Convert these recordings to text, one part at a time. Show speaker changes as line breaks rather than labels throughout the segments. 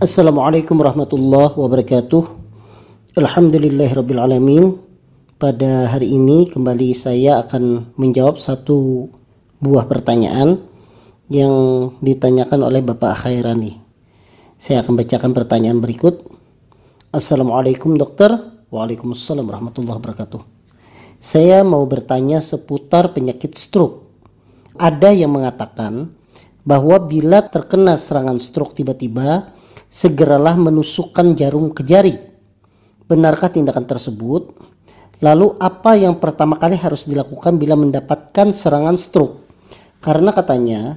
Assalamualaikum warahmatullahi wabarakatuh. Alhamdulillahirrabbilalamin. Pada hari ini kembali saya akan menjawab satu buah pertanyaan yang ditanyakan oleh Bapak Khairani. Saya akan bacakan pertanyaan berikut. Assalamualaikum dokter. Waalaikumsalam warahmatullahi wabarakatuh. Saya mau bertanya seputar penyakit stroke. Ada yang mengatakan bahwa bila terkena serangan stroke tiba-tiba, segeralah menusukkan jarum ke jari. Benarkah tindakan tersebut? Lalu apa yang pertama kali harus dilakukan bila mendapatkan serangan stroke? Karena katanya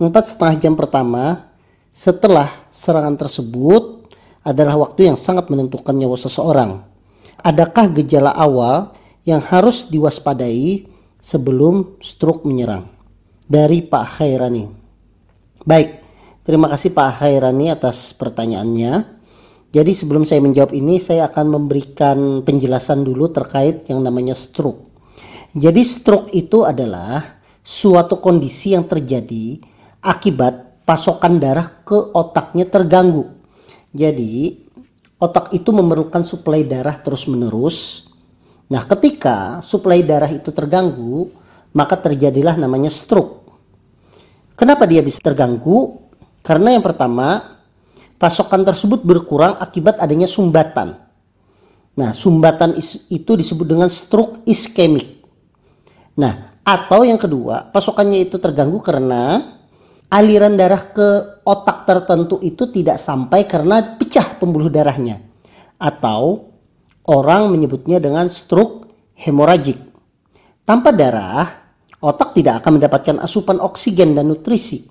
empat setengah jam pertama setelah serangan tersebut adalah waktu yang sangat menentukan nyawa seseorang. Adakah gejala awal yang harus diwaspadai sebelum stroke menyerang? Dari Pak Khairani. Baik, Terima kasih Pak Khairani atas pertanyaannya. Jadi sebelum saya menjawab ini saya akan memberikan penjelasan dulu terkait yang namanya stroke. Jadi stroke itu adalah suatu kondisi yang terjadi akibat pasokan darah ke otaknya terganggu. Jadi otak itu memerlukan suplai darah terus-menerus. Nah, ketika suplai darah itu terganggu, maka terjadilah namanya stroke. Kenapa dia bisa terganggu? Karena yang pertama, pasokan tersebut berkurang akibat adanya sumbatan. Nah, sumbatan itu disebut dengan stroke iskemik. Nah, atau yang kedua, pasokannya itu terganggu karena aliran darah ke otak tertentu itu tidak sampai karena pecah pembuluh darahnya. Atau orang menyebutnya dengan stroke hemoragik. Tanpa darah, otak tidak akan mendapatkan asupan oksigen dan nutrisi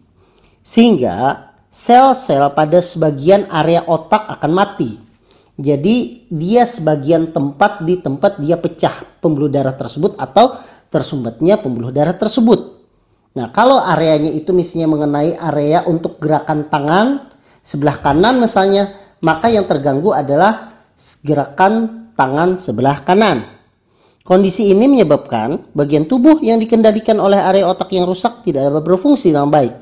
sehingga sel-sel pada sebagian area otak akan mati. Jadi dia sebagian tempat di tempat dia pecah pembuluh darah tersebut atau tersumbatnya pembuluh darah tersebut. Nah kalau areanya itu misalnya mengenai area untuk gerakan tangan sebelah kanan misalnya, maka yang terganggu adalah gerakan tangan sebelah kanan. Kondisi ini menyebabkan bagian tubuh yang dikendalikan oleh area otak yang rusak tidak dapat berfungsi dengan baik.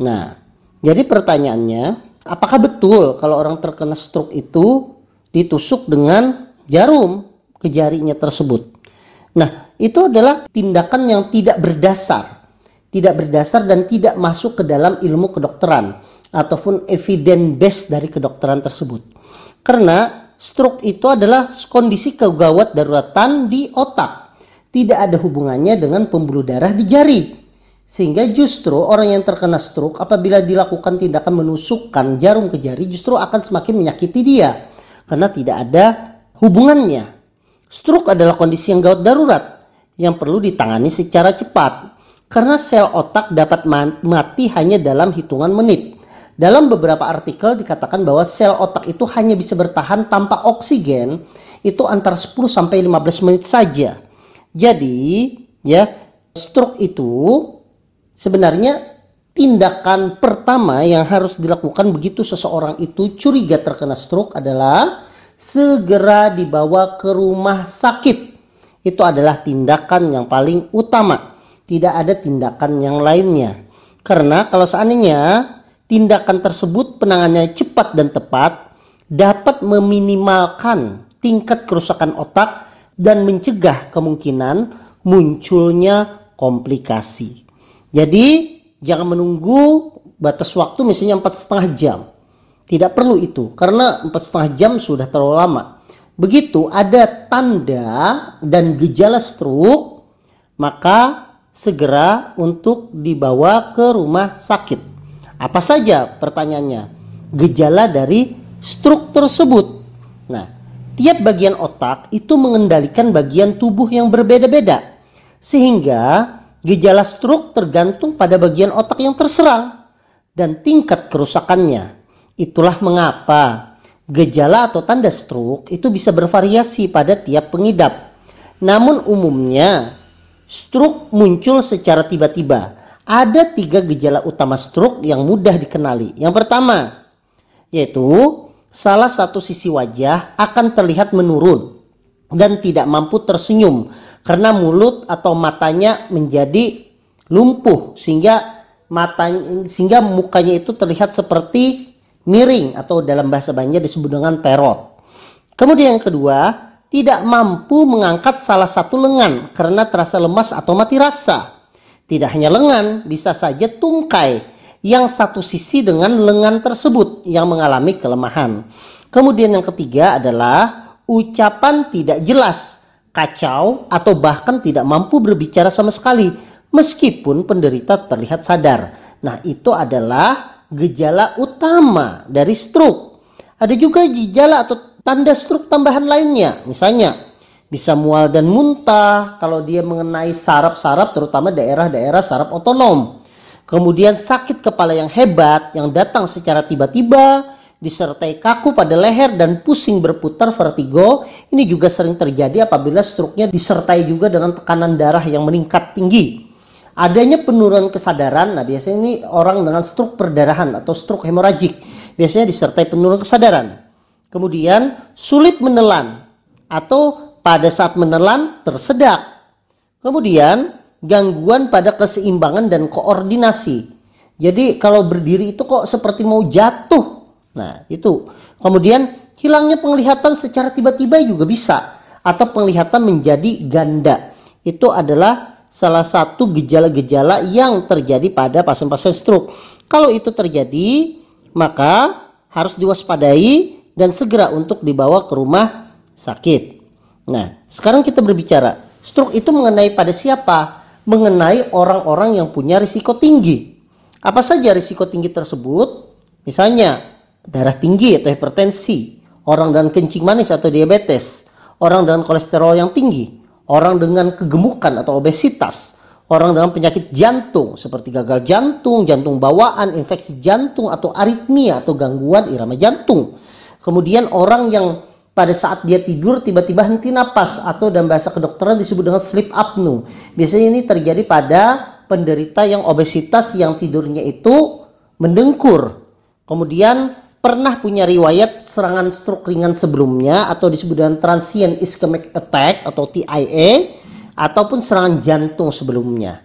Nah, jadi pertanyaannya, apakah betul kalau orang terkena stroke itu ditusuk dengan jarum ke jarinya tersebut? Nah, itu adalah tindakan yang tidak berdasar. Tidak berdasar dan tidak masuk ke dalam ilmu kedokteran ataupun evidence based dari kedokteran tersebut. Karena stroke itu adalah kondisi kegawat daruratan di otak. Tidak ada hubungannya dengan pembuluh darah di jari. Sehingga justru orang yang terkena stroke apabila dilakukan tindakan menusukkan jarum ke jari justru akan semakin menyakiti dia. Karena tidak ada hubungannya. Stroke adalah kondisi yang gawat darurat yang perlu ditangani secara cepat. Karena sel otak dapat mati hanya dalam hitungan menit. Dalam beberapa artikel dikatakan bahwa sel otak itu hanya bisa bertahan tanpa oksigen itu antara 10 sampai 15 menit saja. Jadi, ya, stroke itu Sebenarnya tindakan pertama yang harus dilakukan begitu seseorang itu curiga terkena stroke adalah segera dibawa ke rumah sakit. Itu adalah tindakan yang paling utama. Tidak ada tindakan yang lainnya. Karena kalau seandainya tindakan tersebut penanganannya cepat dan tepat dapat meminimalkan tingkat kerusakan otak dan mencegah kemungkinan munculnya komplikasi. Jadi jangan menunggu batas waktu misalnya empat setengah jam. Tidak perlu itu karena empat setengah jam sudah terlalu lama. Begitu ada tanda dan gejala stroke, maka segera untuk dibawa ke rumah sakit. Apa saja pertanyaannya? Gejala dari stroke tersebut. Nah, tiap bagian otak itu mengendalikan bagian tubuh yang berbeda-beda. Sehingga Gejala stroke tergantung pada bagian otak yang terserang dan tingkat kerusakannya. Itulah mengapa gejala atau tanda stroke itu bisa bervariasi pada tiap pengidap. Namun umumnya stroke muncul secara tiba-tiba. Ada tiga gejala utama stroke yang mudah dikenali. Yang pertama yaitu salah satu sisi wajah akan terlihat menurun dan tidak mampu tersenyum karena mulut atau matanya menjadi lumpuh sehingga matanya sehingga mukanya itu terlihat seperti miring atau dalam bahasa Banjar disebut dengan perot. Kemudian yang kedua, tidak mampu mengangkat salah satu lengan karena terasa lemas atau mati rasa. Tidak hanya lengan, bisa saja tungkai yang satu sisi dengan lengan tersebut yang mengalami kelemahan. Kemudian yang ketiga adalah ucapan tidak jelas, kacau atau bahkan tidak mampu berbicara sama sekali meskipun penderita terlihat sadar. Nah, itu adalah gejala utama dari stroke. Ada juga gejala atau tanda stroke tambahan lainnya. Misalnya, bisa mual dan muntah kalau dia mengenai saraf-saraf terutama daerah-daerah saraf otonom. Kemudian sakit kepala yang hebat yang datang secara tiba-tiba, disertai kaku pada leher dan pusing berputar vertigo. Ini juga sering terjadi apabila stroke-nya disertai juga dengan tekanan darah yang meningkat tinggi adanya penurunan kesadaran. Nah, biasanya ini orang dengan stroke perdarahan atau stroke hemoragik. Biasanya disertai penurunan kesadaran. Kemudian sulit menelan atau pada saat menelan tersedak. Kemudian gangguan pada keseimbangan dan koordinasi. Jadi kalau berdiri itu kok seperti mau jatuh. Nah, itu. Kemudian hilangnya penglihatan secara tiba-tiba juga bisa atau penglihatan menjadi ganda. Itu adalah salah satu gejala-gejala yang terjadi pada pasien-pasien stroke. Kalau itu terjadi, maka harus diwaspadai dan segera untuk dibawa ke rumah sakit. Nah, sekarang kita berbicara, stroke itu mengenai pada siapa? Mengenai orang-orang yang punya risiko tinggi. Apa saja risiko tinggi tersebut? Misalnya, darah tinggi atau hipertensi, orang dengan kencing manis atau diabetes, orang dengan kolesterol yang tinggi, orang dengan kegemukan atau obesitas, orang dengan penyakit jantung seperti gagal jantung, jantung bawaan, infeksi jantung atau aritmia atau gangguan irama jantung. Kemudian orang yang pada saat dia tidur tiba-tiba henti napas atau dalam bahasa kedokteran disebut dengan sleep apnea. Biasanya ini terjadi pada penderita yang obesitas yang tidurnya itu mendengkur. Kemudian pernah punya riwayat serangan stroke ringan sebelumnya atau disebut dengan transient ischemic attack atau TIA ataupun serangan jantung sebelumnya.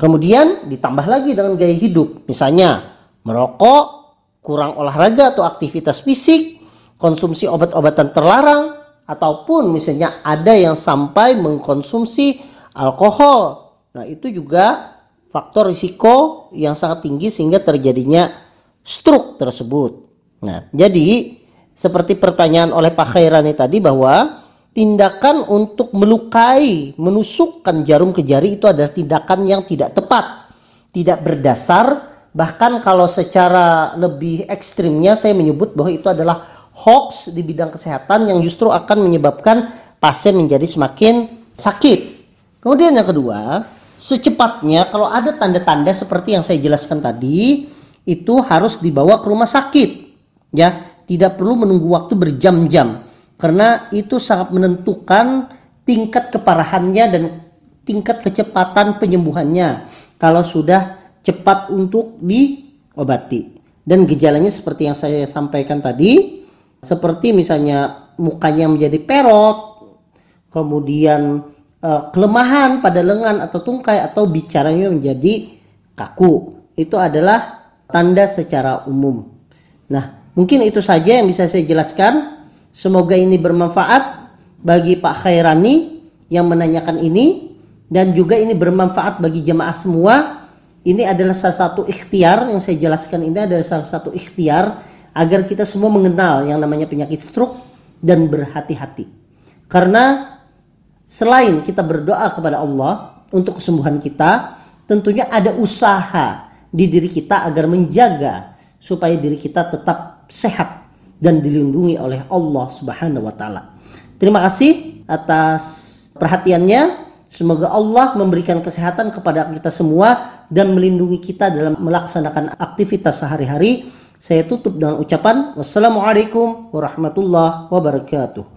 Kemudian ditambah lagi dengan gaya hidup, misalnya merokok, kurang olahraga atau aktivitas fisik, konsumsi obat-obatan terlarang, ataupun misalnya ada yang sampai mengkonsumsi alkohol. Nah, itu juga faktor risiko yang sangat tinggi sehingga terjadinya stroke tersebut. Nah, jadi seperti pertanyaan oleh Pak Khairani tadi bahwa tindakan untuk melukai, menusukkan jarum ke jari itu adalah tindakan yang tidak tepat, tidak berdasar, bahkan kalau secara lebih ekstrimnya saya menyebut bahwa itu adalah hoax di bidang kesehatan yang justru akan menyebabkan pasien menjadi semakin sakit. Kemudian yang kedua, secepatnya kalau ada tanda-tanda seperti yang saya jelaskan tadi, itu harus dibawa ke rumah sakit ya tidak perlu menunggu waktu berjam-jam karena itu sangat menentukan tingkat keparahannya dan tingkat kecepatan penyembuhannya kalau sudah cepat untuk diobati dan gejalanya seperti yang saya sampaikan tadi seperti misalnya mukanya menjadi perot kemudian eh, kelemahan pada lengan atau tungkai atau bicaranya menjadi kaku itu adalah tanda secara umum nah Mungkin itu saja yang bisa saya jelaskan. Semoga ini bermanfaat bagi Pak Khairani yang menanyakan ini dan juga ini bermanfaat bagi jemaah semua. Ini adalah salah satu ikhtiar yang saya jelaskan ini adalah salah satu ikhtiar agar kita semua mengenal yang namanya penyakit stroke dan berhati-hati. Karena selain kita berdoa kepada Allah untuk kesembuhan kita, tentunya ada usaha di diri kita agar menjaga supaya diri kita tetap sehat dan dilindungi oleh Allah Subhanahu wa taala. Terima kasih atas perhatiannya. Semoga Allah memberikan kesehatan kepada kita semua dan melindungi kita dalam melaksanakan aktivitas sehari-hari. Saya tutup dengan ucapan wassalamualaikum warahmatullahi wabarakatuh.